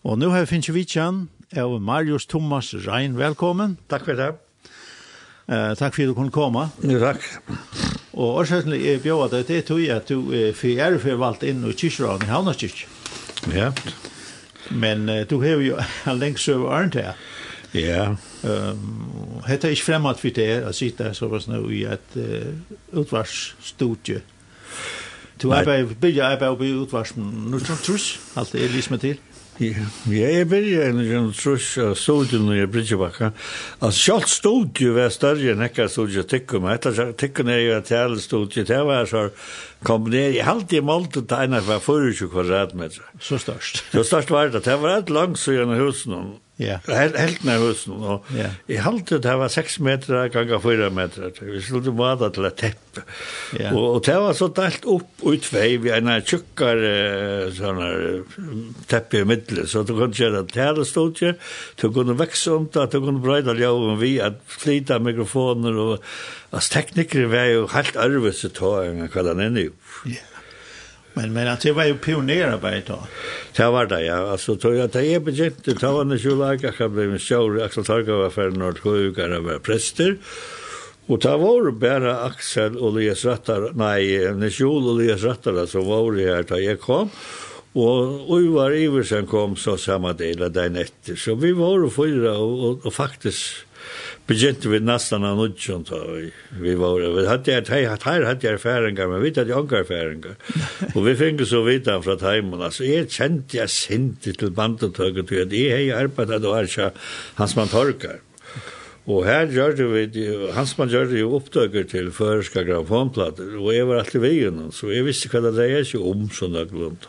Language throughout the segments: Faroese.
Og nå har vi finnet vidtjen av Marius Thomas Rein. Velkommen. Takk for det. Eh, takk for at du kunne komme. Jo, takk. Og årsøkene er bjøret at det tog at du er for er for valgt inn i kyrkjøren i Havnarskirk. Ja. Men uh, du har jo en lengt søve Arndt her. Ja. Um, Hette er ikke fremmed for det å sitte så var nå i et uh, utvarsstudie. Du arbeider, bygger arbeider på utvarsen. Nå tror jeg alt det er liksom til. Ja, jeg byrja en sånn trus av studien i Bridgebakka. Altså, sjalt studiet var større enn ekka studiet tikkum. Etter tikkum er jo et jeg alle studiet, det var så kom ned, jeg halte i målte til ene for 24 kvadratmeter. Så størst. Så størst var det. Det var et langt så gjennom husen, ja. helt, helt ned husen. Og ja. Jeg halte det var 6 meter ganga 4 meter. Vi skulle mata til et teppe. Ja. Og, og det var så delt opp og utvei, vi en tjukkare sånne teppe i middelen, så du kunne gjøre det her stod ikke, du kunne vekse om det, du kunne breide ljøven vi, at flyta mikrofoner og Altså teknikere var jo helt ærvis til å enn hva den er nå. Ja. Men, men det var ju pionerarbete då. Det var det, ja. Altså, tog jeg, da jeg begynte, da var det jo lag, jeg ble min sjår, Aksel Targa var ferdig når Kåugare var prester, og da var det bare Aksel og Lies Rattar, nei, Nisjol og Elias Rattar, som var det her da jeg kom, og Uvar Iversen kom så samme del av den etter. Så vi var og fyra, og, og, og faktisk, begynte vi nesten av nødgjønt, og vi, var vi hadde jeg, hej att hadde jeg erfaringer, men vi hadde jag har erfarenheter och vi fikk så vita fra hemmen altså, jeg kjente jeg sint til bandet höger till att jag arbeidet, og er ikke hans man torkar Og her gjør det vi, hans man gjør det jo oppdøkker til føreska grafonplater, og jeg var alltid veien, så jeg visste hva det dreier seg om, sånn at glumt.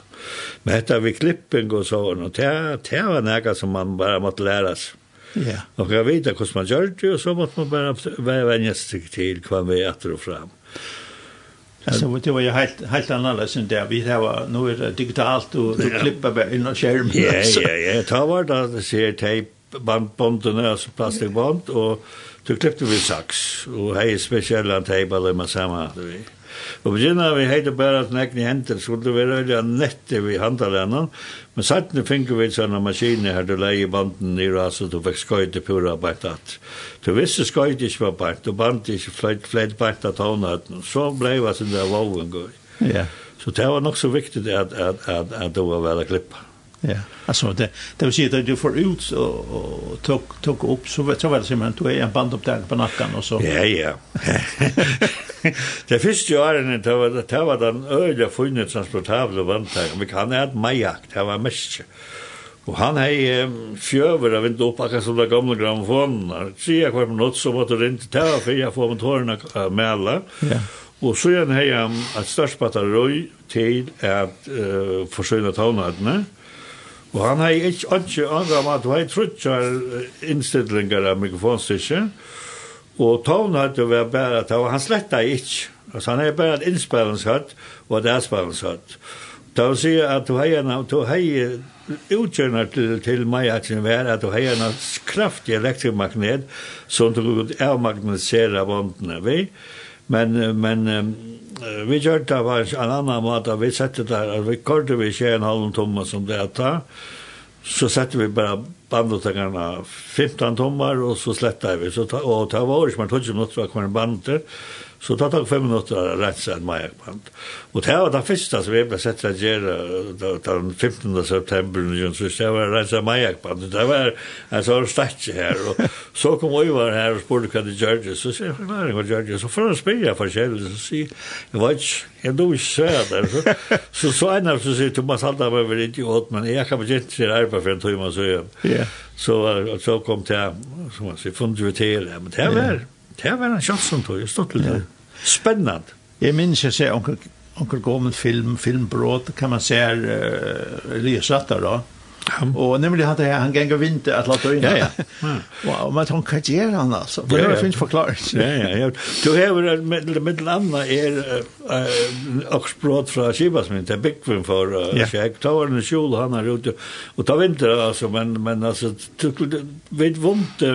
Men dette vi klipping og sånn, og det, det var noe som man bare måtte lære seg. Ja. Og jeg vet hvordan man gjør det, og så måtte man bare være vennet seg til hva vi etter og frem. Alltså det var ju helt helt annorlunda än där vi har nu är det digitalt och du klipper bara in och skärm. Ja ja ja, ta var det ser tape band bandbonden alltså plastikband och du klippte vi sax och hej speciella tape eller med samma det vi. Og begynner vi heiter bare at nekken i henter, skulle det være veldig nette vi handler henne, men sattene finner vi sånne maskiner her, du leier banden i rasen, du fikk skøyte pura bært at. Du visste skøyte ikke var bært, du bandet ikke fløyt, fløyt bært at hånden, så blei vi sånn der vågen gøy. Ja. Så det var nok så viktig at, at, at, at, at det var veldig klippet. Ja. Alltså det det vill säga att du får ut och tog tog upp så vet jag väl som man tog en band upp där på nacken och så. Ja ja. det finns ju åren det var det var den öliga funnet transportabla vantar. Vi kan ha ett majakt. Det var mest. Og han hei fjøver av vindu oppakka som det gamle gramofonen. Tria hver minutt så måtte det ikke ta for jeg får med tårene av Ja. Og så igjen hei han at størstpattar batteri til at uh, forsøyna tavnadene. Mm Og han har ikke ikke andre om at vi trutjar innstillingar av mikrofonstyrkje, og tån hadde vært bare at han sletta ikke. Altså han er bare et innspillingshøtt og et avspillingshøtt. Det vil si at du har en du har utgjørner til, til meg at sin vær at du har en kraftig elektromagnet som du kan avmagnetisera bondene vi. Men, men vi gjør det på en annan måte, vi setter det her, vi kortet vi ikke en halv tomme som det er så setter vi bare bandotengene 15 tommer, og så slettet vi, så, og det var ikke, man tog ikke noe fra hver bandet, Så det tok fem minutter å rense en majakband. Og det var det første som vi ble sett til å gjøre den 15. september, det var å rense en majakband. Det var en sånn stakje her. Og så kom Øyvar her og spurte hva det gjør det. Så sier jeg, hva det gjør det? Så får han spille for kjell, så sier jeg, var ikke, jeg dog ikke søya der. Så så så en av så sier Thomas Halda var vel idiot, men jeg kan begynne til arbeid for en tøyma søya. Så, så kom det, som man sier, fundet vi til det. Men det var, Det var en sjansen tog, jeg stod til det. Spennende. Jeg minns jeg ser onkel, onkel gammel film, filmbrot, kan man se her uh, lysatta da. Ja. Og nemlig hadde jeg, han ganger vinter at lagt øyne. Ja, ja. Og man tar hva gjør han altså? Det er finnes forklaring. Ja, ja, ja. Du hever med den andre er oksbrot fra Kibasmin, det er byggvinn for ja. Ta var en kjol han er ute, og ta vinter altså, men, men altså, vet vondt,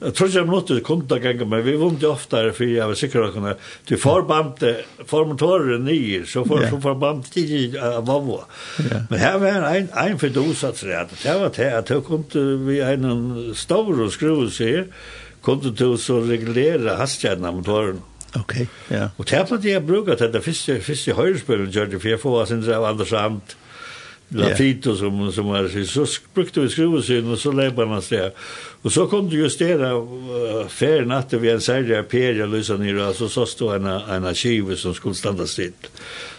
Jeg tror ikke jeg måtte komme til ganger, men vi vunnet oftere, for jeg var sikker at kunne, du forbamte, formotorer nye, så for, yeah. så forbamte tid av vavå. Yeah. Men her var en, en for dosatsrett, det var til at jeg kom til vi en stor og skruvelse se, kom til å regulere hastigheten av motoren. Ok, ja. Yeah. Og til at jeg bruker til det første, første høyrespillet, for jeg får sin av andre samt, Lafito som, som var så så brukte vi skruvesyn och så läbbade man sig. Och så kom det just det där färg natten vid en sälja per jag lyssnade ner så så stod en, en kiv som skulle stanna still.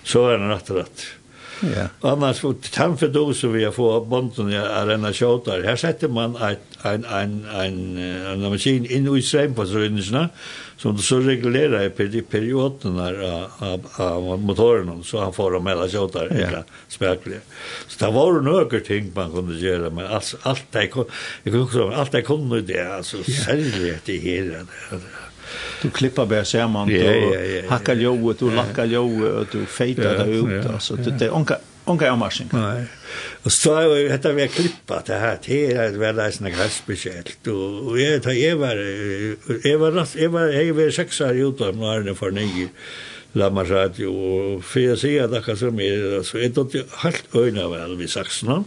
Så är det rätt rätt. Ja. Annars så för då så vi får bonden i arena skjuter. Här sätter man ett en en en en maskin in i ström på så som så reglerar i perioden där av av motorn så han får dem hela skjuter ja. spärkle. Så det var några ting man kunde göra men allt allt det jag kunde allt det kunde det alltså särskilt det här du klipper bara samman ja, ja, ja, ja, hackar joet du lackar joet du fejtar det ut alltså det det onka onka jag marschen. Nej. Och så har jag detta vi klippa det här till att vara där såna gräsbeskällt och jag tar jag var jag var jag var jag var sex år utom när det för nio Lamma radio och för jag ser att det som är så är det helt öjna väl vid Saxna.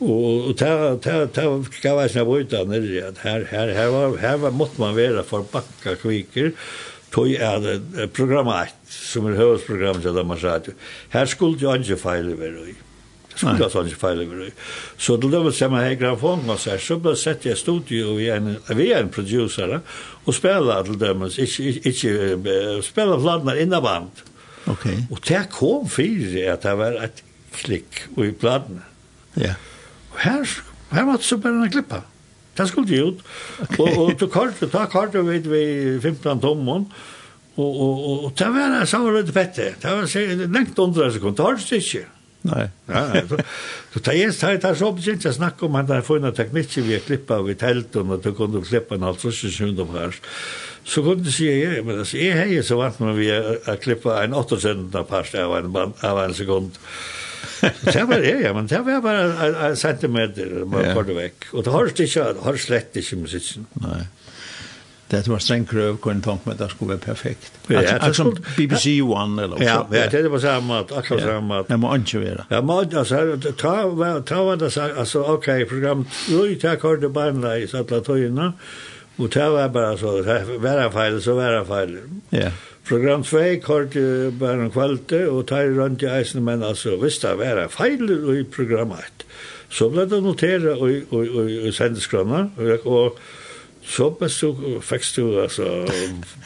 Og ta ta ta ska vara snabbt ut där att här här här var här var måste man vara för backa kviker. Tog är program 1 som är huvudprogram så där man sa här skulle jag inte fejla över i skulle jag inte fejla över i så då då så man här grafon och så så då sätter jag studio i en vi är en producer och spela till dem och inte inte spela plattor in band okej och det kom för att det var ett klick och i plattan ja. yeah. Og her, her var det så bare en klippa. Det skulle de ut. Og, og du kartet, ta kartet vet vi 15 tommen, og, og, og, det var det samme røde pette. Det var lengt under en sekund, det har det ikke. Nei. Ja, så det er det er så begynt jeg snakke om at det får en teknikk vi klippa klippet av i telten, og du kunne klippe en halv trusje sjund om her. Så kunne du si, jeg, men altså, jeg er så vant med vi har klippa en 8 sender part av en, av en sekund. Ja det var det, ja, men det var bara en centimeter, man ja. det väck. Och det har inte har slett ikke musikken. Nej. Det var streng krøv, kunne tanke med at det skulle være perfekt. Ja, det som BBC One, eller ja, sånt. Ja, det var samme, akkurat samme. Det må ikke være. Ja, må ikke, altså, ta var det, altså, ok, program, røy, takk, har det barna i satt la tøyene, og ta var bare så, være feil, så være feil. Ja. Program 2 kort bare en kvalte, og tar rundt i eisen, men altså, hvis det var feil i program 1, så ble det noteret i, i, i, i sendeskrona, og så best du, fikk du altså,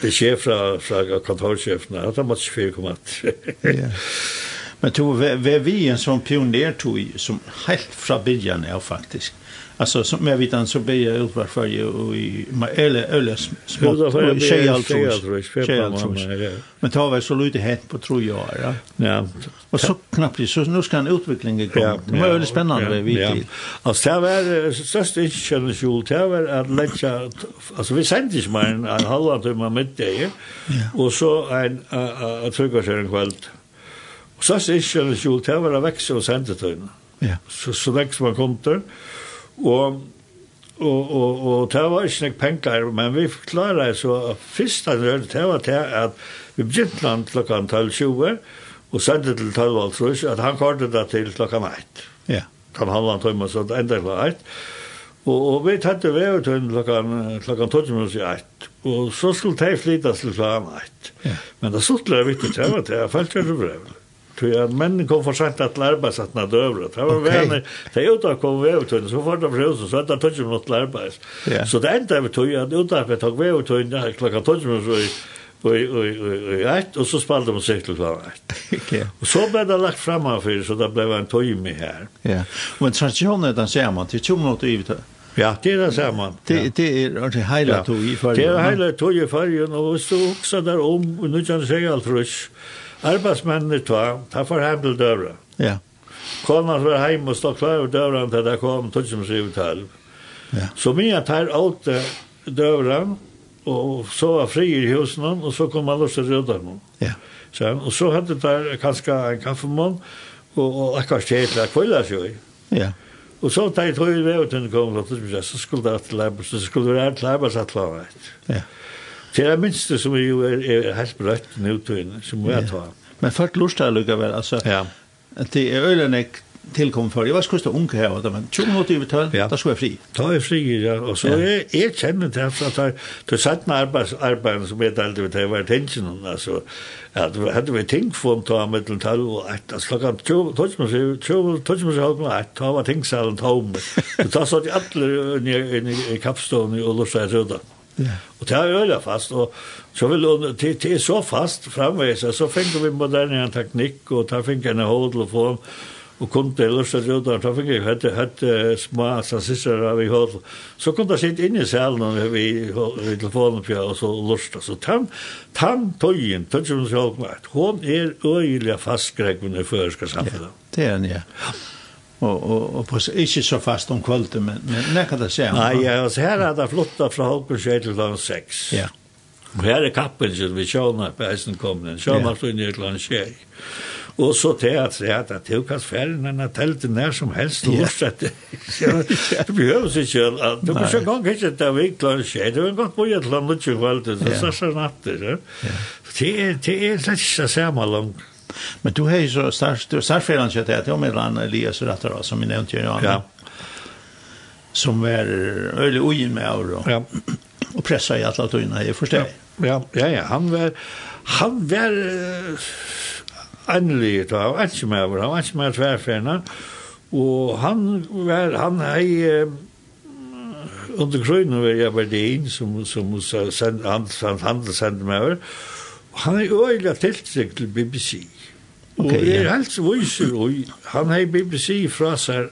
beskjed fra, fra kontorsjefene, at det måtte 4,3. ja. Men tog, vi, vi en sånn pioner, tog, som helt fra begynnelsen er faktisk, Alltså som jag vet så blir jag ut varför jag i eller eller små tjej alltså. tjej alltså Men tar väl så lite hett på tror jag ja. Ja. Och så knappt så nu ska en utveckling igång. Ja, det var väldigt spännande vi. Ja. Alltså det var störst inte känner sig det var att lägga alltså vi sände ju mig en halva timme med dig. Och så en att trycka sig en kväll. Och så störst inte känner sig det var att växa och sända till. Ja. Så så växte man kontor. Og og og og det var ikke nok penger, men vi forklarer så først at det var til at vi begynte land klokka 12.20 og sendte til 12.30 at han kortet det til klokka 1. Ja. Kan han han tømme så det enda klokka 1. Og, og vi tatt tatte vevet til klokka, klokka 12 minutter i 1. Og så skulle de flytas til klokka 1. Ja. Men det suttler er viktig til det var til, jeg følte det brevet. För att männen kom för sent att lära sig att när dövra. Det var okay. vänner. Det ut att komma över till så fort de frusen så att de tog mot lära sig. Så det enda vi tog att ut att vi tog över till när klockan tog så i Oj oj oj rätt och så spelade de sig till rätt. Och så blev det lagt fram här för så det blev en timme här. Ja. Men traditionen är den samma till 20 minuter i Ja, det er det samme. Det, det er det hele tog i fargen. Det er hele tog i fargen, og hvis du også der om 1963, Arbeidsmennene tog, ta for hjem til døra. Ja. Kona var hjem og stod klar over døra til det kom 2007-12. Ja. Så mye tar alt døra, og så var fri i husen, og så kom alle til rødda Ja. Så, og så hadde der kanskje en kaffemann, og, og akkurat til et kvilla sjøy. Ja. Og så tar jeg tog i vevet til den kom, så skulle det til arbeids, så skulle det være til arbeidsatlavet. Ja. Det er det som jo er, er helt brøtt nå til som vi ta. Men folk lurer til å vel, altså, ja. at det er øyne tilkom for. Jeg var skurst av unge her, men 20 minutter over 12, ja. da skulle jeg fri. Da er jeg fri, ja. Og så ja. jeg, kjenner til at jeg har satt med arbeidsarbeidet som jeg delte ved, det var tensionen, altså, at vi hadde vi ting for om ta med til 12 og 1, altså klokka 20 minutter halv og 1, da var tingsalen tom. Så da satt jeg alle i kappstående og lortet jeg det. Yeah. Och det har jag fast och så vill det det är så fast framväsa så fick vi modern teknik och där fick en hodlform och kunde lösa det ut där fick jag hade hade små sassisar av i hodl så kunde sitta inne i salen och vi vi telefonen på och så lusta så tam tam tojen som så hårt hon är öjliga fastgrägven i förska samhället. Det är en ja och och och på inte så fast om kvällen men men när kan det se Nej, ja, så här har det flotta från Holkensjö till Lars 6. Ja. Och här är kappelsen vi tjänar på hästen kom ja. Tjänar så ner till Lars 6. Och så teater det att det kan färgerna tält när som helst och så att det behövs inte att du kanske gång kanske där vi klar ske. Det var gång på ett land och kväll det så så natten. Det det är så så samma långt. Men du har ju så starkt du starkt fel att det är mellan Elias och Rattara som vi nämnde ju. Ja. Som är öle ojen med euro. ja. och pressa i alla tunna jag förstår. Ja, ja, ja, han var han var anlig då, han var med han var inte med tvärfärna och han var han hej under gröna var jeg var det in som som sen han han han sendte handelshandel med han är øyelig tilltryck til BBC. Okay, og er ja. helt viser, og han har BBC fra seg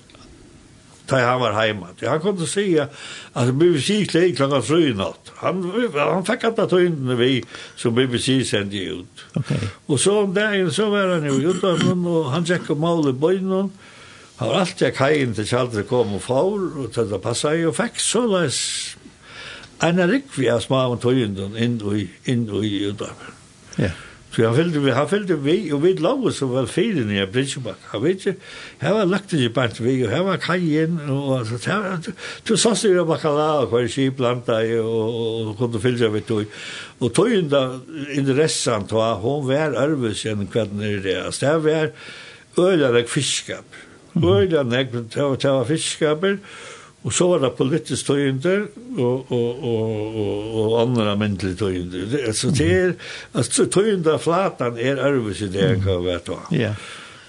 da han var hjemme. Han kunne si at BBC klei klokka fru i natt. Han, han fikk alle tøyndene vi som BBC sendte ut. Okay. Og så om dagen så var han jo i utdannet, og han tjekk og mål i bøynen. Han var alltid kajen til kjaldre kom og faul, og til det passet, jeg, og fikk så løs en rikvi av smaven tøynden inn i, inn i utdannet. Ja. Yeah. Så han fyllde vi, han fyllde vi, og vi lov så vel fire nye Brinsjebakk. Han vet ikke, her var lagt ikke bare vi, og her var kajen, og så der, du sa sig jo bakala, og hver skip landa, og kunne fyllde vi tog. Og tog inn da, interessant, og hun var ærvis enn kvelden i det, altså det var øyler jeg fiskap. Øyler jeg, det var fiskaper, Og så var det politisk tøyender og, og, og, og, og andre myndelig tøyender. Det, altså, det er, altså, tøyender flatan er arvis i det jeg kan være da. Ja.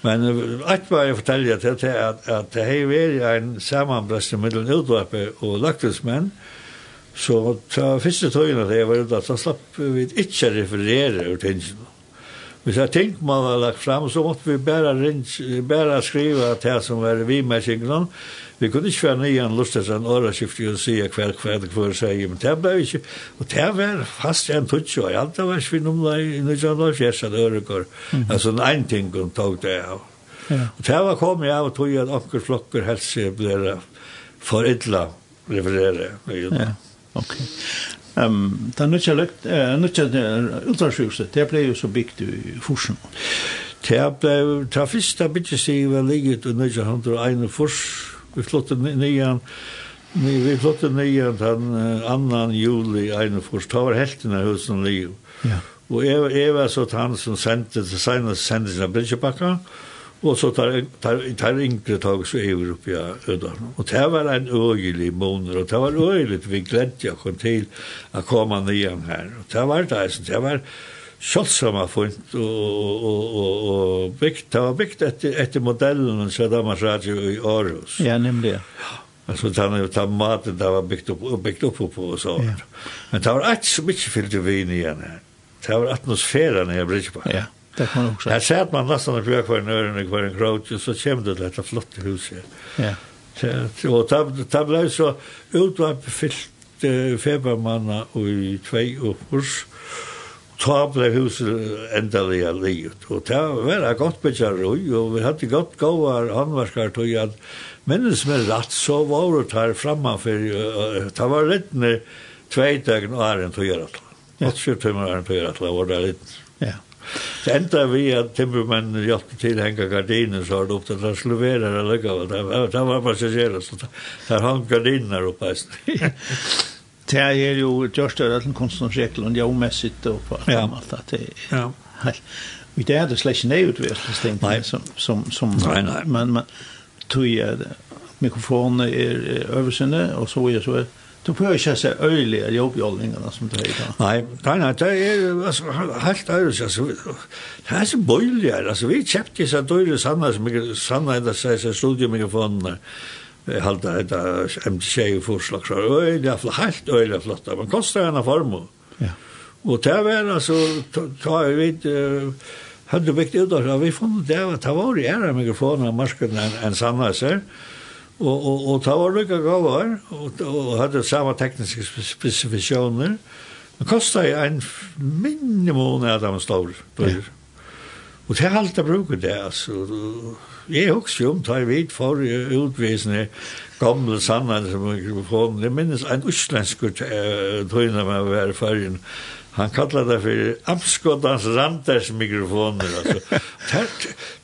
Men alt var jeg forteller til at, at, at det har vært en sammenbrest mellom utvarpe og lagtidsmenn, så ta første tøyene det var ute, så slapp vi ikke referere ut tingene. Hvis jeg tenkte man hadde lagt frem, så måtte vi bare, bare skrive til det som var vi med tingene, Vi kunne ikke være nye en lustet en åreskifte og si hver hver hver sier, men det ble ikke, og det var fast en tutsi, og alt det var svinn om det i Nidjan og Fjersad Øregård. Altså en ting hun tog det av. Og det var kom jeg av og tog at anker flokker helse ble for illa referere. Ja, ok. Um, det er nødt til å det ble jo så bygd i Forsen. Det ble, det første bygdestiget var ligget i 1941, Vi flottet nian, ni, vi flottet nian den annan juli 41. Ta var helten av husen liv. Ja. Og jeg, jeg var så han som sendte til senest sendte sin Bridgebakka, og så tar, tar, tar yngre tag så er vi oppe i Ødalen. Og det var en øyelig måned, og det var øyelig vi gledde å komme til å komme nian her. Og det var det, det var det, kjøltsama fint og, og, og, og bygd, det var bygd etter, etter modellen av Sadamas Radio i Aarhus. Ja, nemlig. Ja. Altså, den, den maten där var bygd opp, byggt upp på och så. Ja. Men det var ett så mycket fyllt i vin igen här. Det var atmosfæren i Bridgepark. Ja, det kan man också. Här ser man nesten og bjør kvar en öron och kvar en gråt, och så kommer det detta flotta hus här. Ja. Og det blev så utvarp fyllt febermanna og i två og hurs ta ble huset endelig livet. Og det var et godt bedre og vi hadde godt gåvar handverskar til at minnes med rett så var det her framme for det var litt tvei dagen og æren til å gjøre det. 80 timer æren til å gjøre det, var det litt. Ja. Det enda vi at timmermenn hjelpte til å henge gardiner så var det opp til å slovere det lykkevel. Det var bare så kjære, så der hang gardiner oppe. Det er jo just det at att konstnärs reglerna jag mässigt og på ja. alt det ja. Vi det är det släsch nej utvärst tänker som som som nei nei men men tog jeg mikrofonen er översynne og så er så Du prøver ikke å se øyelige jobbjoldningene som du har i dag. Nei, nei, nei, det er altså, helt øyelig. Altså, det er så bøylig her. Altså, vi kjøpte disse døyre sanne som sanne enda seg studiomegafonene. Jeg halda etta MC forslag så øyla flott helt øyelig flott men kostar av formu ja. Og det var altså ta jeg vet hadde bygd ut av vi fann det var det var jæra mikrofonen av marsken enn en sannheiser og, og, og det var lykka gavar og, og hadde samme tekniske spesifisjoner, men kostar en minimum av dem stor bryr ja. Og det er alt jeg bruker det, altså. Jeg er også jo om, tar jeg vidt for utvisende gamle sannene som er mikrofonen. Jeg minnes en uslensk uh, tøyne med å være fargen. Han kallar det for Amskottans Randers mikrofoner. Altså. Det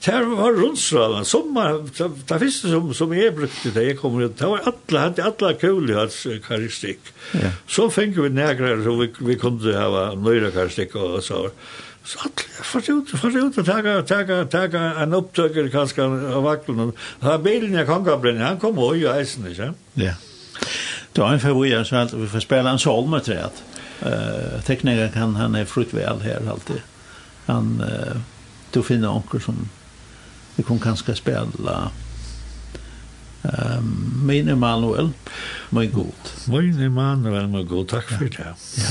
det var rundstraven. Sommar, det første som, som jeg brukte det, jeg kom ut, det var alle, hadde alle kul hans karistikk. Ja. Så fikk vi negrar, så vi, vi kunne ha nøyre karistikk og så. Ja Så alle får ut, får ut og taka, taka, taka en opptøkker kanskje av vaklen. Da bilen jeg kan gabbrenn, han kom og jo eisen, ikke? Ja. Det var en favorier, så att vi får spela en solme til at uh, tekniker kan, han är frukt väl här alltid. Han, eh du finner onkel som vi kan kanske spela Ehm min Emanuel, my god. Min Emanuel, my god, takk for det. Ja.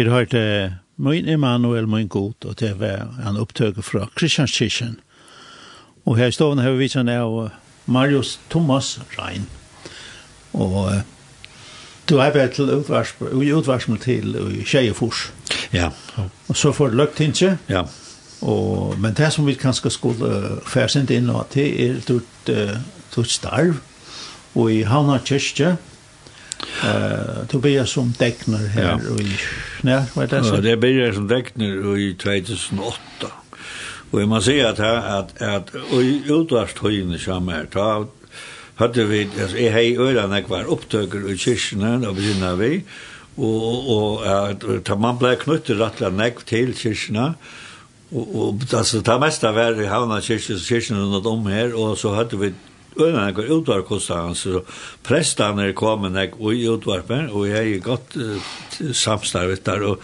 Vi har hørt uh, Min Emanuel, min god, og det var en opptøk fra Kristianskirchen. Og her i stående har vi vist av Marius Thomas Rein. Og uh, du arbeider til utvarsmål til Tjejefors. Ja. Og så får du løgt ikke. Ja. Og, men det som vi kanskje skulle uh, færsende inn og til er tort, tort starv. Og i Havna Kyrkje, uh, du blir som dekner her ja. og i ja, hva er det så? Ja, det började som dekner i 2008. Og Och man ser at, at, at i utvarstøyene höjne samma da hadde vi alltså jag hej öran jag var upptöker i kyrkene, da begynner vi og, og att ta man ble knyttet rett og slett til kyrkene, og, og altså, det meste var i havna kyrkene, kyrkene rundt om her, og så hadde vi øyne jeg går utvar kostans, så prestene er kommet jeg og i utvarpen, og jeg er godt uh, samstarvet der, og,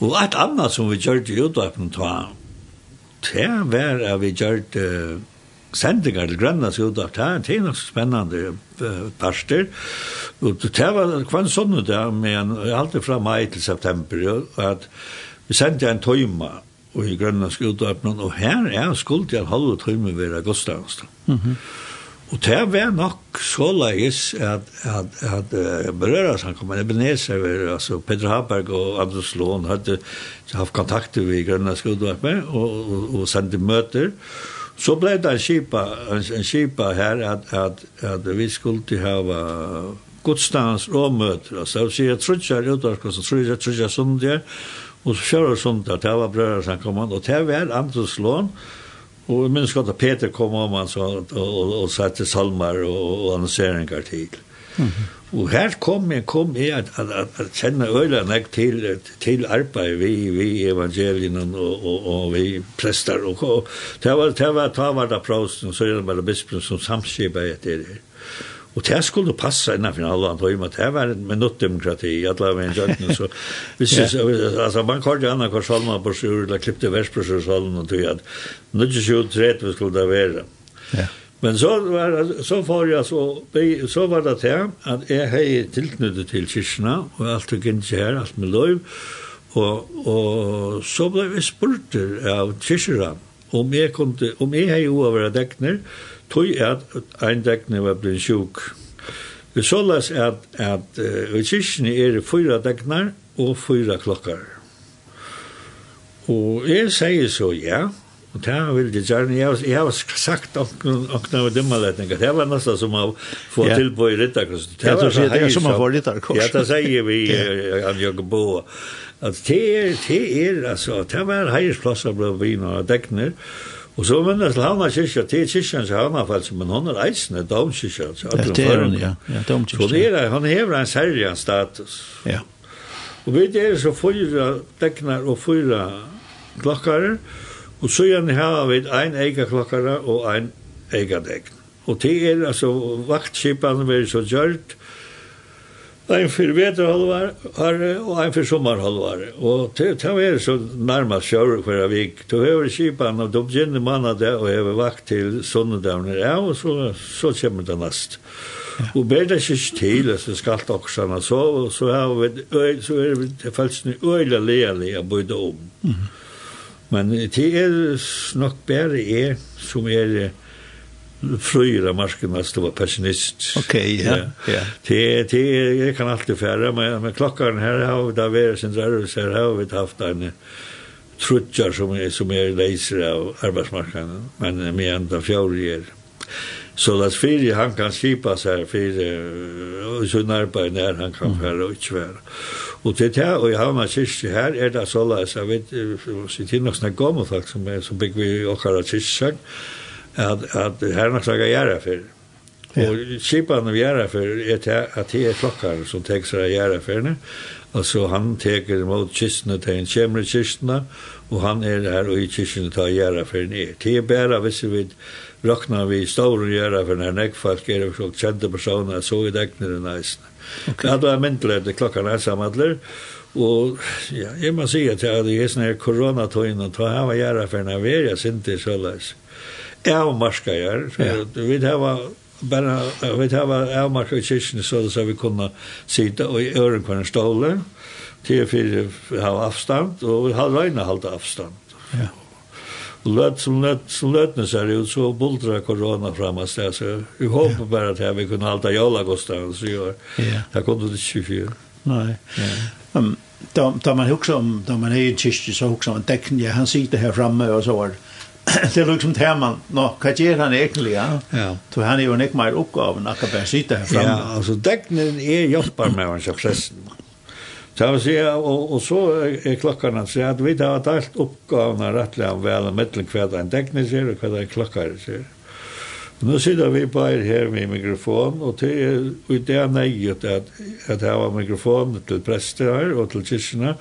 og et annet som vi gjør i utvarpen, det var at vi gjør uh, sendingar til Grønlands utvarp, det er nok spennende parster, og det var kvann sånn det, men alltid fra mai til september, og at vi sendte en tøyma, og i grønlandsk utøpnen, og her er skuld til en halv tøyme ved Gustavsson. Mm. Og det var nok så leis at, at, at uh, berøra samkommer, Ebenezer, altså Peter Haberg og Anders Lån hadde haft kontakter vi Grønna Skodvarpen og, og, og sendte møter. Så ble det en kipa, en, en kipa her at, at, at vi skulle hava godstans og møter. Så jeg tror ikke jeg er utvarskost, jeg tror ikke jeg er sundt og så kjører sundt her, det var berøra kom, og det var Anders Lån, og Och jag minns at Peter kom om han så, och, og, og satte salmer och, og annonseringer til. Mm -hmm. Och här kom jeg, kom jeg att, at, at, at kjenne øyne till, till arbete vi, vi evangelien og, och, och vi prester. Och, og, det var det var, det var, det var, det var, det var, det var, det var, det var, det det Og det skulle passe innenfor alle andre tøyma, det var en minuttdemokrati, i alle av en døgn, så hvis jeg, altså, man kallte anna hva salma på sur, eller klippte vers på sur salma, og tog at nødvendig sjur tret vi skulle da være. Ja. Men så var så får jeg så, så var det til at jeg hei tilknyttet til kyrkina, og alt og gynnt her, alt med løyv, og, og så ble vi spurt av kyrkina, om jeg, kunne, om jeg hei jo over være dekner, tog at ein degni var blin sjuk. Vi så sålas at, at uh, i kyrkjene er det fyra degnar og fyra klokkar. Og jeg sier så ja, og det vil det gjerne, jeg, har sagt noen av dimmaletninga, det var nesten som å få ja. til på i Rittarkost. Det, var det er som å få Rittarkost. Ja, det sier vi, han Jørgen Boa, at det er, det er, altså, det var heirsplass av Blavina og Degner, og Og så minnes til Havna kyrkja, til kyrkjan til Havnafall, men hon er eisne domkyrkja. Ja, det er hun, ja. ja domkyrkja. Så det er, han hever en særlig status. Ja. Og vi er så fyra deknar og fyra klokkar, og så gjerne har vi ein eiga klokkar og ein eiga dekn. Og det er, altså, vaktskipan vi er så gjørt, en för veterhalvar och en för sommarhalvar. Och det är så närmast kör för vik. Då över kipan och då begynner man att det och över vakt till söndagen. Ja, och så, så kommer det näst. Och bäda sig till så skall också så och så har vi så är det faktiskt en öjla lele både om. Men det är nog bättre är som är fröjra marskemästare var pessimist. Okej, okay, ja. ja. Det, det, jag kan alltid färra, men, men klockan här har det varit sin så här har vi haft en trutjar som är, som är lejser av arbetsmarknaden, men med enda fjärrier. Så det fyra han kan skipa sig för så närmare när han kan färra och tvär. Och det här, och i Havna kyrkje här är det så att vi sitter inne och snackar om folk som, är, som bygger vi åkara kyrkje at att här något jag göra för och chipan av göra för ett at det er klokkar som tar sig göra för nu alltså han teker mot kistene til en kjemre kistene, og han er her og i kistna tar gjøre for en det er bare hvis vi råkner vi stora gjøre for när näck folk er det så kjente personer så i däcknar det nice okay. det är myndelig at klockan er sammen Og ja, jeg må si at det er sånne koronatøyene, og det var gjerne for når er, jeg synes det så løs avmarskajar. Ja. Vi har bara vi jag var i kyrkan så så vi kunde sitta och i öron kvar en till för ha avstånd och vi har räna hålla avstånd. Ja. Och löt som lät som lötna så det ut så bultra corona framåt där så vi hoppas bara att vi kunde hålla jolla gostan så gör. Ja. Där kunde det 24. Nej. Ja. Um, då, då man huxar om, då man är i kyrkan så också man tecken, ja han sitter här framme och så var det det er liksom teman, nå, hva gjør han egentlig, ja? Ja. Så han er jo ikke mer oppgaven, akka bare sitte her fremme. Ja, altså, degnen er hjelper med hans pressen. Så jeg vil si, og, og så er klokkerne, så jeg vet at alt oppgavene rettelig av vel og middelen hva det er en degnen sier, og hva det er klokkere sier. Nå sitter vi bare her med mikrofon, og det er i det er nøyet at, at jeg har mikrofon til prester her og til kyrkene,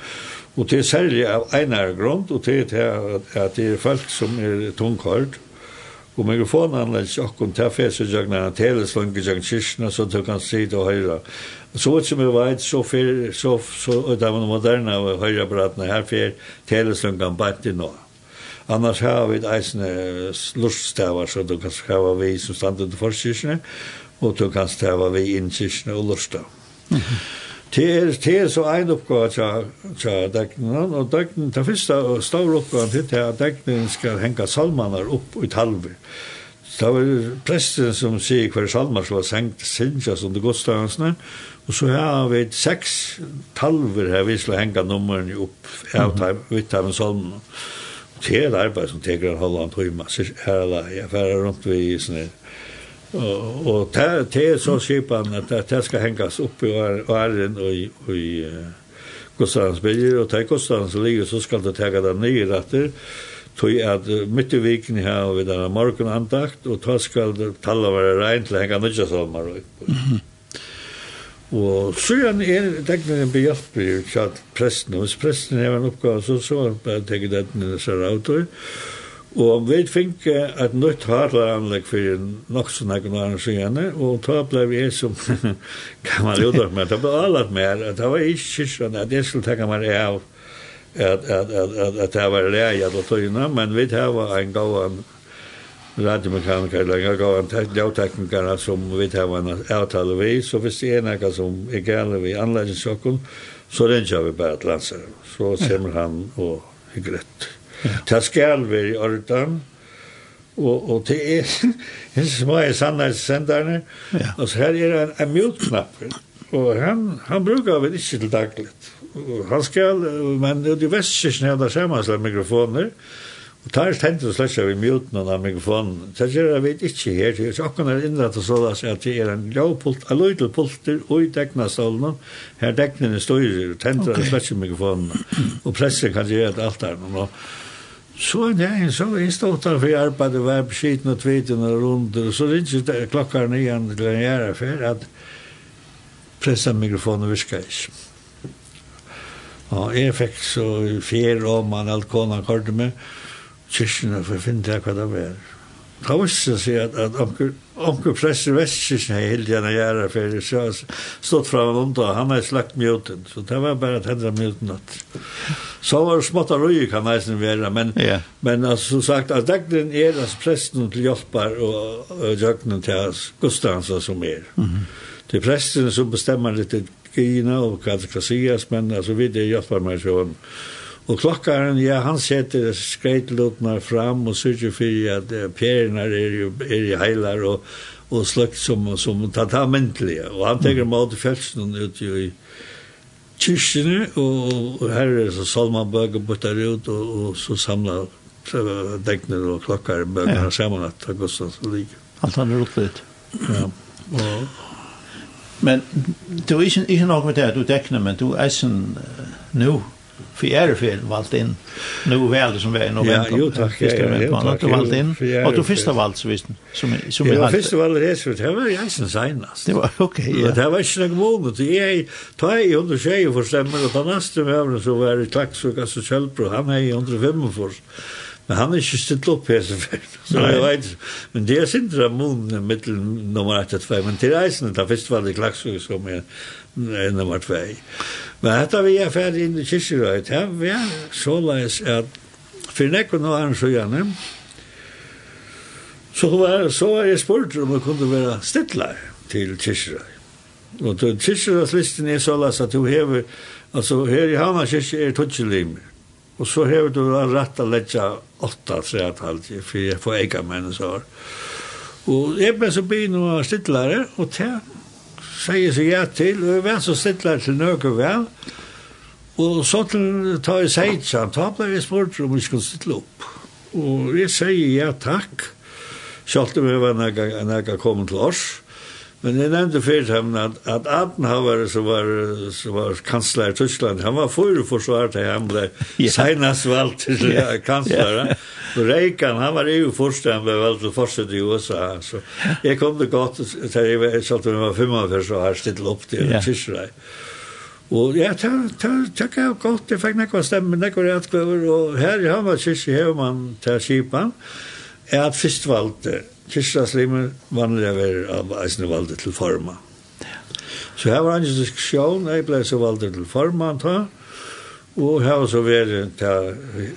Og det er særlig av einare grunn, og det er at det er folk som er tungkort, og mikrofonanlegg akkurat til å fese jagna en teleslunke jagna kyrkene, så du kan sitte og høre. Så ut som jeg vet, så fyr, så, så, og det var moderne og høyra bratna, her fyr teleslunkan bare til nå. Annars har vi eisende luststavar, så du kan skrive vi som standet til forskyrkina, og du kan stava vi inn kyrkene og luststavar. Det er, det er så en oppgave til til døgnen, og døgnen, den første store oppgaven til er at døgnen skal henge salmaner opp i talvet. Det var presten som sier hver salmer som var sengt sinja som det godstavansene, og så har vi seks talver her vi skal henge nummeren opp av mm -hmm. vittaven salmene. Det er et arbeid som teker en halvann tøyma, her er det, jeg færer rundt vi i sånne, og och det, det är så skipan at det skal hengas opp i åren og i, och i Gustavs bilder og det Gustavs ligger så skal det tega det nye rätter tog at mitt i viken her og videre morgenandakt, og ta skal tala være rein til henga nødja sommer. Og så er han en degner en behjelp i presten, og hvis presten har en oppgave, så så er han bare tegget etten i disse og Og vi fikk et nytt harlaanlegg for nok så nekken år siden, og da ble vi som, gammel man med, dømme, det ble allat mer, at det var ikke sånn at jeg skulle tenke meg av at, at, at, at, at det var leie til tøyene, men vi var en gåan radiomekaniker, eller en gåan ljøtekniker som vi var en avtale vi, så hvis det er noe som er gale vi anleggingsjokken, så ringer vi bare til landseren, så kommer han og hyggelig. Det skal vi i orden. Og, og det er en små er sannhetssenderne. Ja. Og så her er en, en mute-knapp. Og han, han brukar vi ikke til daglig. Han skal, men det er vestkirken her der sammen mikrofoner. Og tar stent og slett vi muten av mikrofonen. Så gjør jeg vet ikke her, så jeg kan er innrett og sånn at det er en lovpult, en løytelpulter, og i degnastålen, her degnene styrer, og tenter og slett mikrofonen. Og pressen kan gjøre alt der. Og Så en dag så jeg stod der for jeg arbeidet, hver på skiten og tviten og rundt, og så ringte klokka nian til en gjerne for at pressa mikrofonen virka ikke. Og jeg fikk så fjer om han alt kona kortet med, kyrkene for å finne til hva det var. Da visste jeg seg at, at onker onker presser Vestkirken har helt gjerne gjerne for jeg har stått fra om da, han har slagt mjuten så det var bare tendra mjuten at. Så var det smått av røy kan nesten være, men, ja. men altså, som sagt, at dagden er as presten til hjelper og, og jøknen til Gustavsa som er. Mm -hmm. Det er presten som bestemmer litt gina og hva det kan sies, men altså, vi det hjelper meg sånn. Og klokkaren, ja, han setter skreitlutnar fram og sørger for at perina er, jo, er i heilar og, og slukt som, som tatamentlige. Og han tenker mm. mat i felsen ut i kyrkene, og, og her er så Salman salmanbøker bøtter ut, og, og så samler degner og klokkar bøkene ja. sammen at Augustus ligger. Alt han er oppfyrt. Ja. Og... Men du er ikke, ikke nok med det at du dekner, men du er sånn uh, nå, no fjärrfel valt in. vel det som vi er i november. Ja, jo tack. Ja, ja, ja, takk. Du valt in. Och du första valgt, så visst som som vi hade. Ja, första valt det så det var jeg som senast. Det var ok, Okay, ja. Det var ikke något måned. Jeg tar ju under tjeje for stemmer, og och neste med så var det klack så kanske själv han i under fem för. Men han er ikke stilt opp her så før. Så jeg vet, men det er sindra månene mittel nummer 1 og 2, men til reisene, da først var det klagsøk som er nummer 2. Men dette vi er ferdig inn i Kirsirøy, det er vi er så leis at for nekken og er så gjerne, så var så var jeg spurt om jeg kunne være stittler til kyrkjerøyt. Og kyrkjerøytlisten er så leis at du hever, altså her i Hanna kyrkje er tøtjelimer. Og så hever du en rett å letja åtta træt halvtid, for jeg får ega mennesker. Og jeg ble så byen og stittlare, og det sier seg ja til, og jeg var så stittlare til nøke vel. Og så til ta i seitjan, ta ble jeg spurt om vi skulle stittle opp. Og jeg sier ja takk, selv om jeg var nægge kommet til oss. Men jeg nevnte fyrir ham at, at Adenhauer som var, som var kansler i Tyskland, han var fyrir forsvar til ham, ble yeah. senast valgt til yeah. kansler. Yeah. Reikan, han var EU forstår, han ble valgt til fortsatt i USA. Så jeg kom det godt til jeg var, jeg var 45 så har stilt opp til yeah. Tyskland. Og ja, ta, ta, ta gav godt, jeg fikk nekva stemme, nekva rettgøver, og her i Hamad kyrkje hever man til Kipan, er at fyrst valgte kyrkjaslimer vanliga var av eisne valde til forma. Så her var en diskusjon, jeg ble så valde til forma ta, og her var så veri til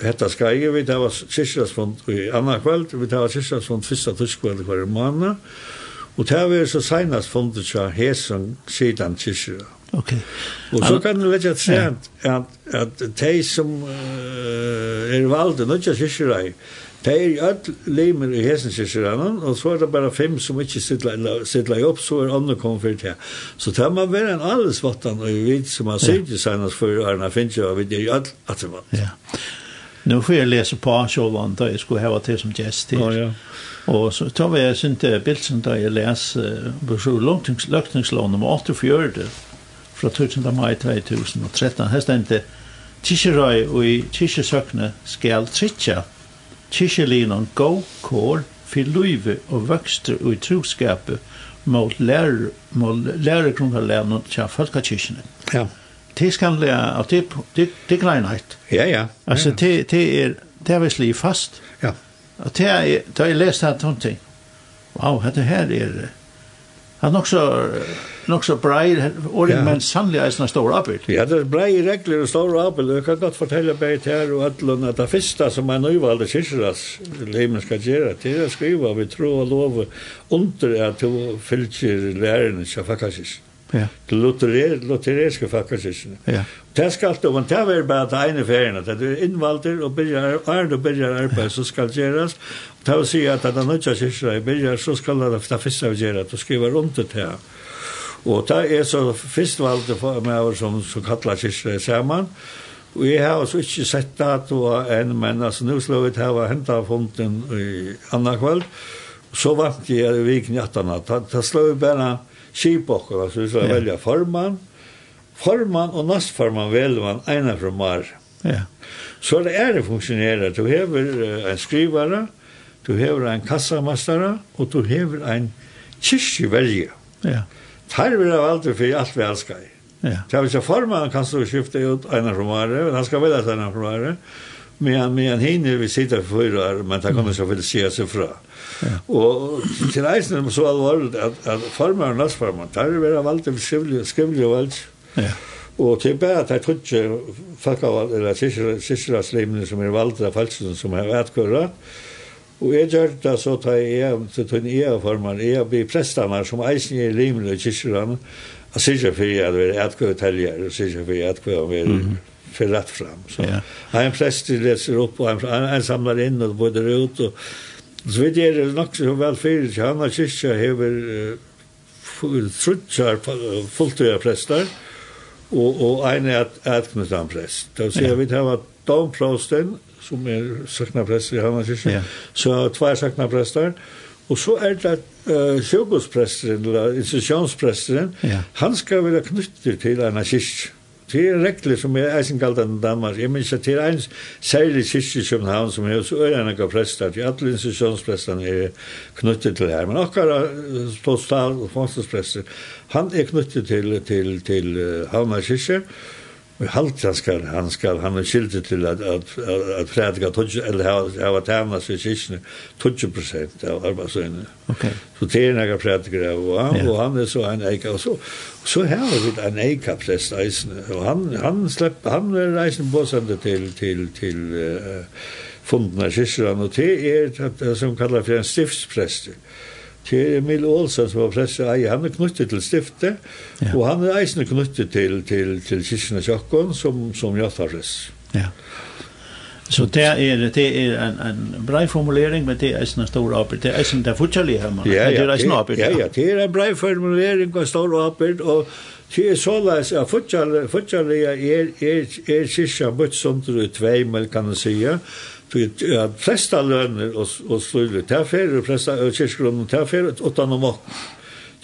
hetta skreie, vi tar var kyrkjasfond i anna kveld, vi tar var kyrkjasfond fyrsta tuskveld hver måned, og det var så senast fundet seg hesen sidan kyrkja. Okay. Og så kan du det at sent at at de som uh, er valda nå ikke i Det er jo alt limer i hesenkirkeranen, og så er det bare fem som ikke sitter opp, så er andre kommet for det. Så det må være en alles vatten, og vi vet som har sitt i senest for Arna Fincher, og vi er jo alt at det var. Ja. Nå får jeg lese på Sjåvann, da jeg skulle hava til som gjest til. Ja, ja. Og så tar vi jeg synte Bilsen da jeg leser på Bursjø Løktingslån om 84, fra 1000. mai 2013. Her stendte Tisjerøy og i Tisjersøkne skal trittja kyrkjelinan gå kår for løyve og vøkster og i troskapet mot læregrunnerlæren til folkekirkene. Ja. Det skal lære, og det, det, det greinheit. Ja, ja. Altså, det, det er, det er vist fast. Ja. Og det er, da jeg leste her, tenkte ting, wow, dette her er, Ja, nok så, nok så brei, og det men sannliga er såna stora appel. Ja, det er brei regler och stora appel. Jeg kan godt fortelle bare til her og allon at det første som er nøyvalgte valde kyrkans lemen ska göra det är att skriva vi tror og lov under at du fylkjer läraren til faktiskt. Ja. Det lutherer luthereska faktiskt. Ja. Det skal du, men det er bare det ene ferien, at du er innvalter og byrjar, er du begynner arbeid, så skal gjerast, og det vil si at det er nødt til å kyrkja i byrjar, så skal det det første vi gjør, at du skriver rundt det her. Og det er så først valgte for meg, som, som kallar kyrkja saman, og jeg har også ikke sett dato enn, men altså, nå slår vi til å hente fonden i andre kveld, så vant jeg i viken i 18. Da slår vi bare kjip altså, vi slår velja formann, formann og nastformann velger man ene fra mar. Ja. Så det er det funksjonerer. Du hever en skrivare, du hever en kassamastare, og du hever en kyrkjeverje. Ja. Tar vi av alt for alt vi elskar. Ja. Så hvis jeg forman kan du skifte ut ene fra mar, men han skal velge ene fra mar, men men hinner vi sitter for fyra men det kommer så väl se seg fra. Ja. Och till reisen är så allvarligt at att förmaren og förmaren där är väl alltid skrivligt skrivligt och allt Ja. Og til bare at jeg tror ikke folk av eller sysselaslimene som er valgt av falsen som har vært kurret, Og jeg gjør det så tar jeg til tøyne jeg formann, jeg blir prestene som eisen i limen og kyrkjøren, og sier for jeg at vi er et etkøy teljer, og sier for jeg etkøy om vi er for rett fram Så ja. en prest leser opp, og en, en samler inn og bøyder ut, og så vet jeg er nok så vel fyrir, han har kyrkjøren hever uh, fulltøyere prester, og og, og en er at atknyttet han prest. Det vil si at vi har domprosten, som er søknaprester i Hamna kyrkja, ja. så tvær søknaprester, og så er det uh, sjukehuspresteren, eller institusjonspresteren, ja. han skal være knyttet til en kyrkja. Det er regler som er eisen kalt den Danmark. Jeg minns at det er en særlig kyrkje i København som er så øyne av prester. De alle institusjonspresterne er knyttet til her. Men akkurat postal og fondsprester, Han er knyttet til, til, til uh, Havnar og halt han skal han skal han er skyldig til at at at at prædika tøj eller hava tæna sig sisne 20 prosent av arbeidsøyne. Ok. Så det er nægge prædika og han, yeah. og han er så en eik og så så har vi det en eik prest eisne og han han slepp han er reisen bosende til til til uh, funden av sisran og det er det som kallar for en stiftsprester til Emil Olsen som var presse ei, han er knyttet til stiftet, ja. og han er eisende knyttet til, til, til kyrkene kjøkken som, som jattares. Ja. Så det er, det er en, en brei formulering, men det er eisen en stor arbeid. Det er eisen det fortsatt her, man. Ja, ja, det er eisen arbeid. Ja, ja, det er en brei formulering og stor arbeid, og det er så leis at fortjellige er, er, er kyrkene bøtt som du er tvei, kan man sige, För att flesta löner och och slöjle där för de flesta kyrkrum där för utan om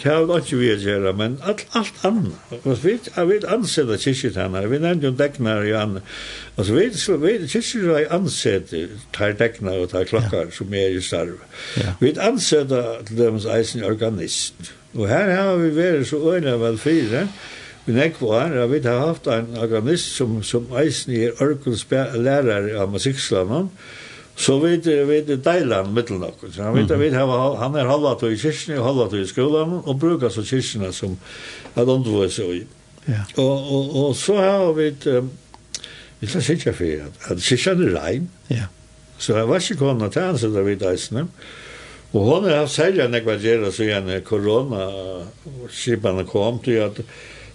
Det har inte vi att men allt, allt annat. Alltså, vi, jag vill ansätta kyrkjetanar, vi nämnde ju däcknar i annat. Alltså, vi, vi kyrkjetanar är ansätta, tar däcknar och tar klockar som är i starv. Ja. Vi ansätta till dem eisen organist. Och här har vi varit så öjna väl fyra. Vi nekv år, jeg vet, har haft en organist som, som eisen er Ørkens lærer av musikkslanen, så vi jeg, vet jeg deilen mittel nok. Så han vet, jeg vet, han er halva til i kyrkene, halva til i skolan, og brukar så kyrkene som at undervise i. Ja. Og, og, og så har vi et, vi skal sikkert for at, at kyrkene er rein. Ja. Så jeg var ikke kona til han, så da vet eisene. Og hon har haft særlig enn jeg var gjerne så gjerne korona-skipene kom til at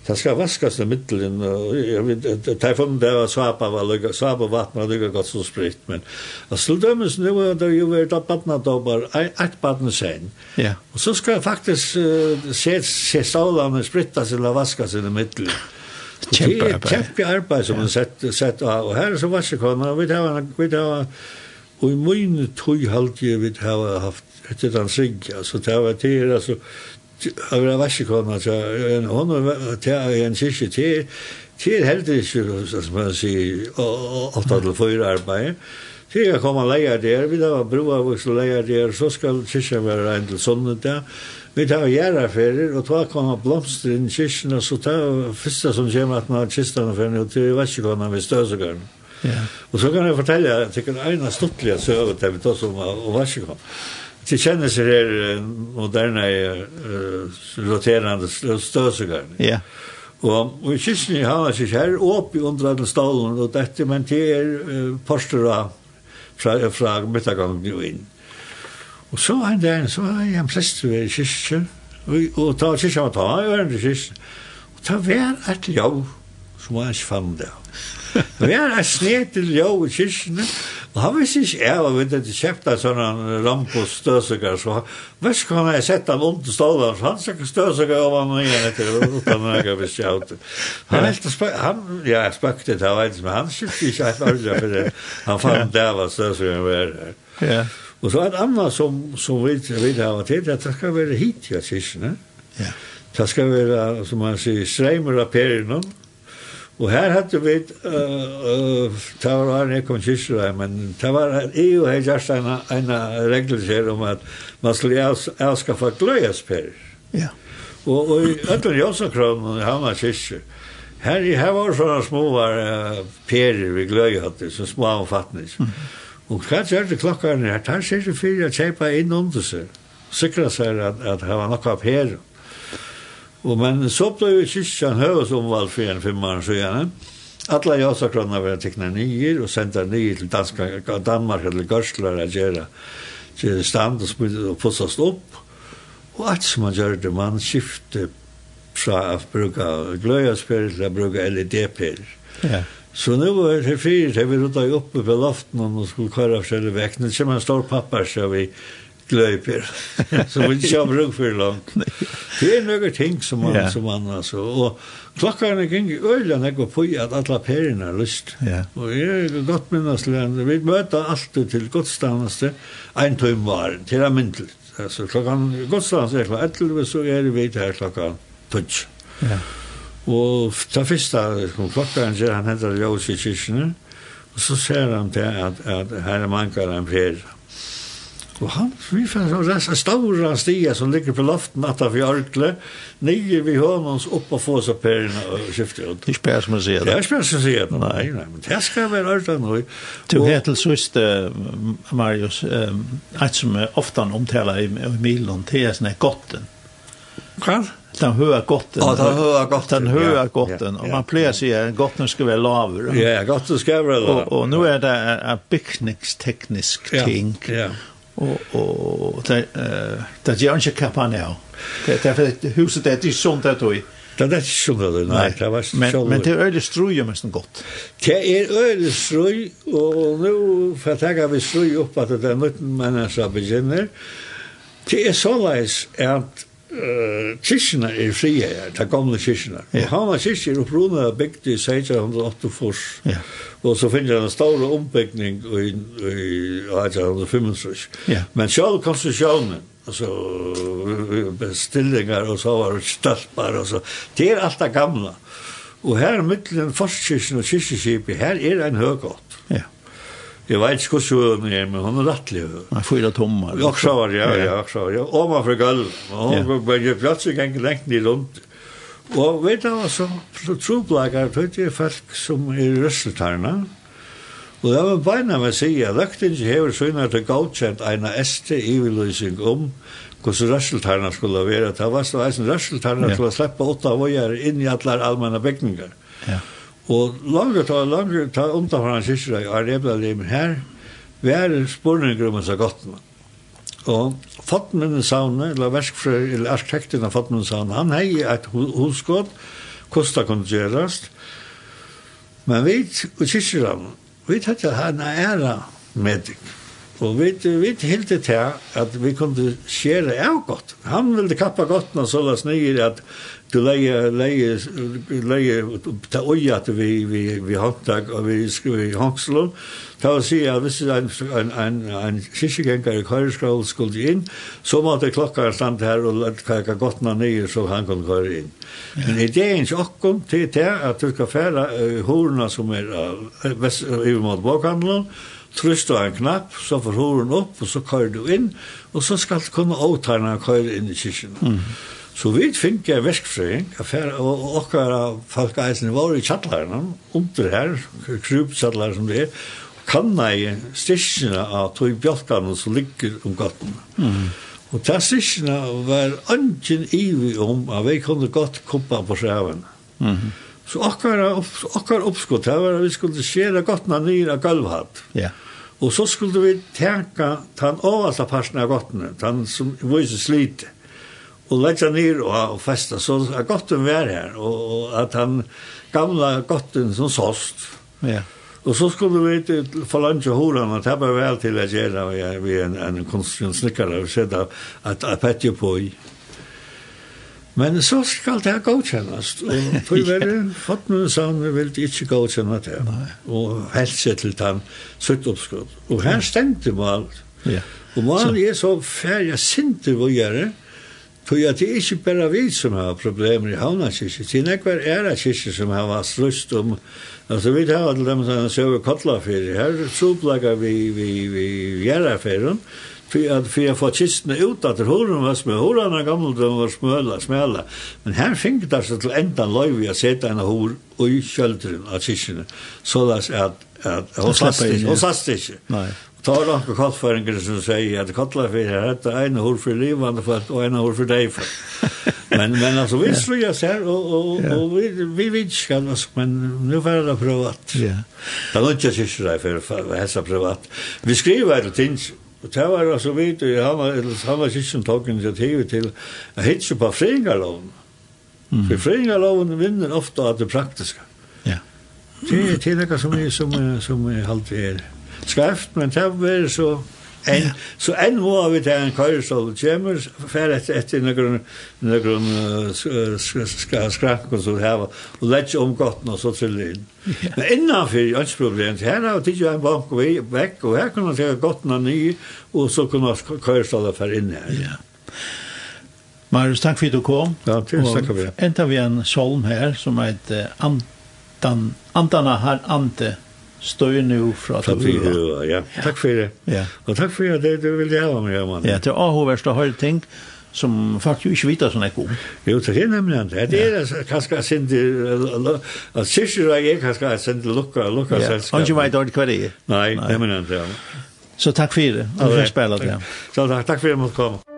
Det skal vaskes i middelen. och jag vet tyfon det var svapa var lugga svapa vatten var lugga godt så spritt men alltså dømes, nu er det jo vært at barna da bara et barn sen. Ja. Og så skal jeg faktisk uh, se se stolarna sprittas eller vaskas i mitten. Kjempe arbeid. Kjempe arbeid som man sett, sett av. Og her er så vaskekoner, og vi tar, vi tar, og i min tog halte vi har haft etter den sig, altså det var til, altså, Jeg var vassekona, så en, hun til en kyrkje til, til heldig ikke, som man sier, åtta til fyra arbeid. Til jeg kom og leia der, vi da var broa vokst og leier der, så skal kyrkjen være en til sånnet der. Vi tar gjerraferer, og da kom blomster inn i kyrkjen, så ta første som kommer at man har kistan og fyrir, og til vassekona ved støsegaren. Ja. Og så kan jeg fortelle, jeg tykker en av stortlige søvet, det vi tar som av vassekona. Det känns det här moderna uh, roterande stödsugar. Ja. Og, og i kisten i hana sig her oppi under den stålen og dette, men det er uh, poster fra, fra middagangen jo inn. Og så var han der, så var jeg en flest ved kisten, og, og ta kisten var ta, jeg var en og ta vær et ljau, som var hans fann det. Vær et snetil ljau i Og han visste ikke jeg var vidt til kjøpt en sånn rampo støvsuger, så vet ikke han jeg sett han ondt stålen, så han søker støvsuger over han og igjen etter, utan han jeg visste jeg ut. Han helt spøk, han, ja, jeg spøkte til, jeg men han skjøpte ikke helt ordentlig, for det, han fant det var støvsugeren var her. Ja. Og så er det annet som, som vi vil ha til, at det skal være hit, ja, kyrkene. Ja. Det skal være, som man sier, streimer av perinen, Og her hadde vi, uh, uh, det var en ekon kom men det var EU jeg og jeg gjørst en, en her om at man skulle avskaffa gløyasper. Ja. Og, og i Øtlen Jonsson-kronen, Havna kyrkjer, her, her var sånne små uh, perer vi gløyhatter, så små avfattning. Og hva gjør det klokka her, tar seg det fyrir å kjeipa inn under seg, sikra seg at, at her var nokka perer. Mm. Og men så ble jo kyrkjan hög som var för en femman så gärna. Alla jasakrona var tekna nior og senda nior til danska Danmark eller Görslar att göra til stand og spela og pussast opp. Og alt som man gjør det, man skifte fra å bruke glöjaspel til å bruke LED-pel. Ja. Så nu er det fyrt, jeg vil rota oppe på loften og skulle köra för sig väck. Nu kommer en stor pappa så vi løyper, som vi ikke har bruk for langt. Det er noen ting som man, yeah. som man altså, og klokkerne gikk i øylen jeg går på at alle perene har lyst. Yeah. Og jeg er godt minneslegende, vi møter alltid til godstandeste, en tøym var, til er myndelig. Altså, klokken, godstandeste er klokken 11, så er vi til klokken 12. Ja. Og ta fyrsta, kom klokkaren sier han henter ljós i kyrkjene, og så ser han til at, at her er mankar en per, Og han, vi fann så rest, stora stiga som ligger på loften atta vi orkle, nye vi hånons opp og få så perina og skifte ut. Det Ikke bare som man sier det. Det er ikke bare som man sier det, nei, nei, men det skal være orkla nå. Du vet til sist, Marius, et som er ofte omtaler i, i Milon, det er sånn gotten. Hva? Den høya gotten. Ja, den høya gotten. Den høya gotten. ja, Og man pleier å si at gotten skal være laver. Ja, gotten skal være laver. Og, og nå er det en bygningsteknisk ting. Ja, ja og og det det gjør ikke kappa nå. Det det for huset det er sånt det tog. Det er ikke sånn det, nei. Det var men, men det er øyelig strøy jo mest godt. Det er øyelig strøy, og nå fataga vi strøy opp at det er mye mennesker begynner. Det er såleis at uh, kyrkjene er frie her, de gamle kyrkjene. Ja. var kyrkje er opprona bygd i 1648, ja. og så finner han en stor ombygning i, i 1855. Ja. Men selv konstruksjonen, altså bestillingar og så var det stalpar og så det er alt det gamla och här mittelen forskirken og kyrkjeskipet, her er en högott ja Jeg vet ikke hvordan hun er, men hun er rettelig. Hun er fyra tommer. Ja, så var ja, ja, så var ja. Og man fikk gulv. Og hun ble plötselig en lengt i rundt. Og vet du hva, så Så troblager, det er folk som er røstetarna. Og det var beina med å si at løktingen hever søgnet til godkjent en ST iveløsning om hvordan røsteltarna skulle være. Det var så eisen til å slippe åtta vojer inn i alle allmenne bygninger. Ja. Og langt ta langt ta undan fra hans sysra i Arebla-limen her, vi er spurninger om hans gottene. Og Fatmenne Saune, eller verskfrøy, eller arkitekten av Fatmenne Saune, han hei et hosgått, kosta kunne gjerast, men vi, og sysra, vi tatt at han er medikk. Og vi, vi hilde til at vi kunne skjere av godt. Han ville kappa godt når så las nye at du leie, leie, leie, ta oia at vi, vi, vi håndtak og vi skriver i håndslån. Ta å si at hvis en, en, en, en kyrkjegengar i køyreskål skulle inn, så måtte klokka stand her og lett kaka godt når nye så han kunne køyre inn. Men ideen ikke okkom til til at du skal færa uh, horna som er uh, vest, uh, i mot bokhandlån, trysta en knapp, så får horen opp, og så kører du inn, og så skal du kunne åtarna og kører inn i kyrkjen. Mm. Så vi fikk en verskfrøying, og okkara folk eisen var i kjallarna, under her, krupkjallar som det er, kanna i styrkjene av tog bjolkene som ligger om gaten. Mm. Og ta styrkjene var ønsken ivi om at vi kunne godt kuppa på skjævene. Mm. Så akkar, akkar oppskott her var at vi skulle skjere gattene nyr av gulvhatt. Ja. Yeah. Og så skulle vi tenka den overste parten av gottene, den som viser slite, og leggja ned og, og festa, så er gotten vær her, og, og at han gamla gotten som sost. Ja. Og så skulle vi til Falange Horan, og det var vel til å gjøre vi en, en konstgjønnsnikkere, og sette at jeg petter på i. Men så skal det godkjennes. Og for å være fått med sånn, vi vil ikke godkjenne det. Og Og seg til den søttoppskudd. Og her stengte man alt. Ja. Og man er så færre sinte vågjere, for at det er ikke bare vi som har problemer i havnakirke. Det er ikke bare kirke som har vært slust om Altså, vi tar alle dem som søver kottla fyrir. Her så plager vi, vi, vi, vi för att för att få kistna ut att horan var smö horan är gammal de var smöla smälla men här fick det så till ända löv vi sett en hor och i sköldren av kistan så där att att hon satt inte hon satt inte nej Ta då på kallföringen som säger att kallar för det här en hor för livande för att en hor för dig för men men alltså vi tror jag ser och och och vi vi vet kan alltså men nu får det provat ja. Det låter sig så där för hälsa provat vi skriver det tins Og det var altså vidt, og han var, han var ikke som tog initiativ til å hitse på fringarloven. Mm. For fringarloven vinner ofte av det praktiske. Ja. Det er tillegget som er, som, som er halvt er skarft, men det var så En, ja. Så enn må vi ta en køyrestol og kjemmer, fer etter etter noen, noen uh, skranker som vi har, og lett om gotten og så til inn. Ja. Men innanfor problem, her har vi ikke en bank og vi vekk, og her kunne man ta gotten av ny, og så kunne køyrestol og fer inn her. Ja. Marius, takk for at du kom. Ja, til, takk for det. Enda vi en solm her som heter andan, andana har Ante støy nu fra Takk for det, Ja. Takk for det. Ja. Og takk for det, du vil hava meg, mann. Ja, det til Ahoverst å høre ting som faktisk ikke vet sånn ekko. Jo, det er nemlig det. Det er kanskje jeg sindi, at sysir jeg er kanskje jeg sindi lukka, lukka ja. selskap. Han ikke vet hva det er. Nei, nemlig det, ja. Så takk for det, og for spille det. Så takk for det, måtte komme.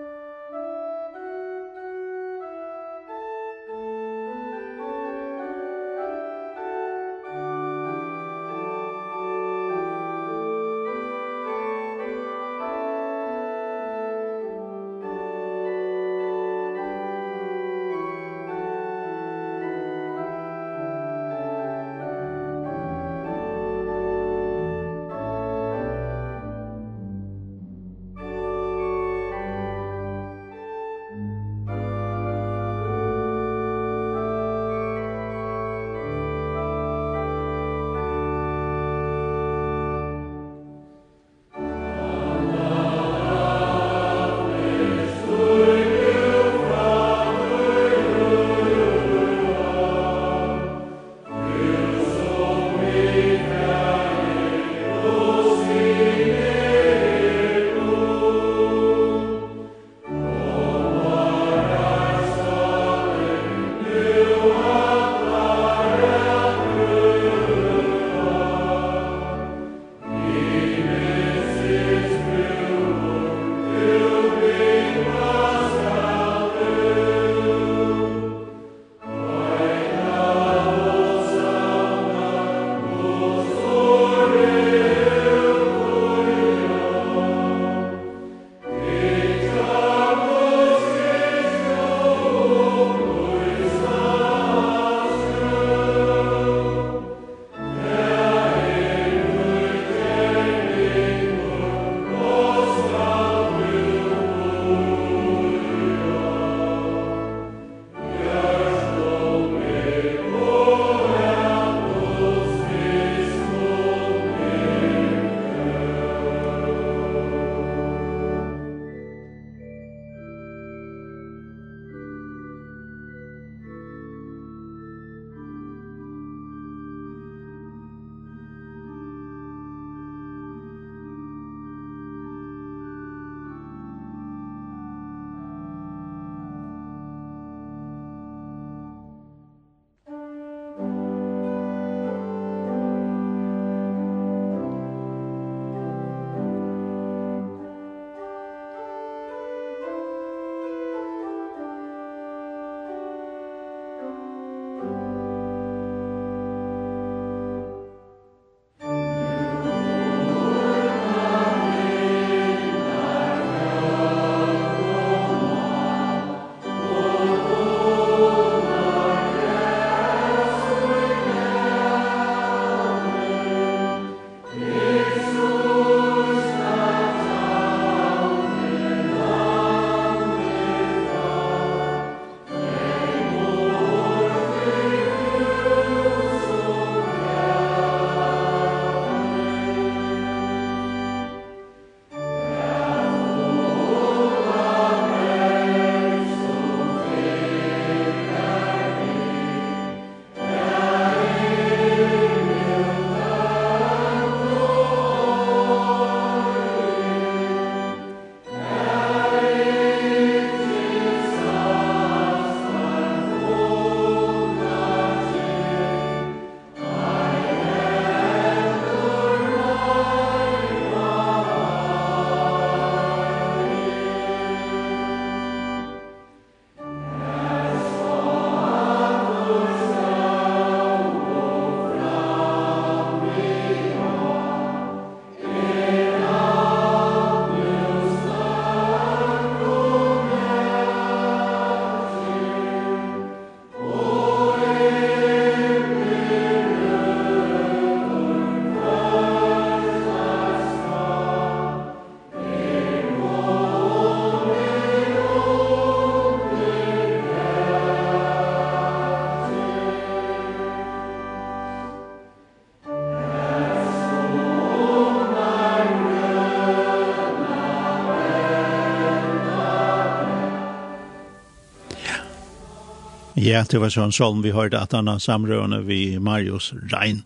Ja, det var sånn som vi hørte at han har samrørende vi Marius Rein.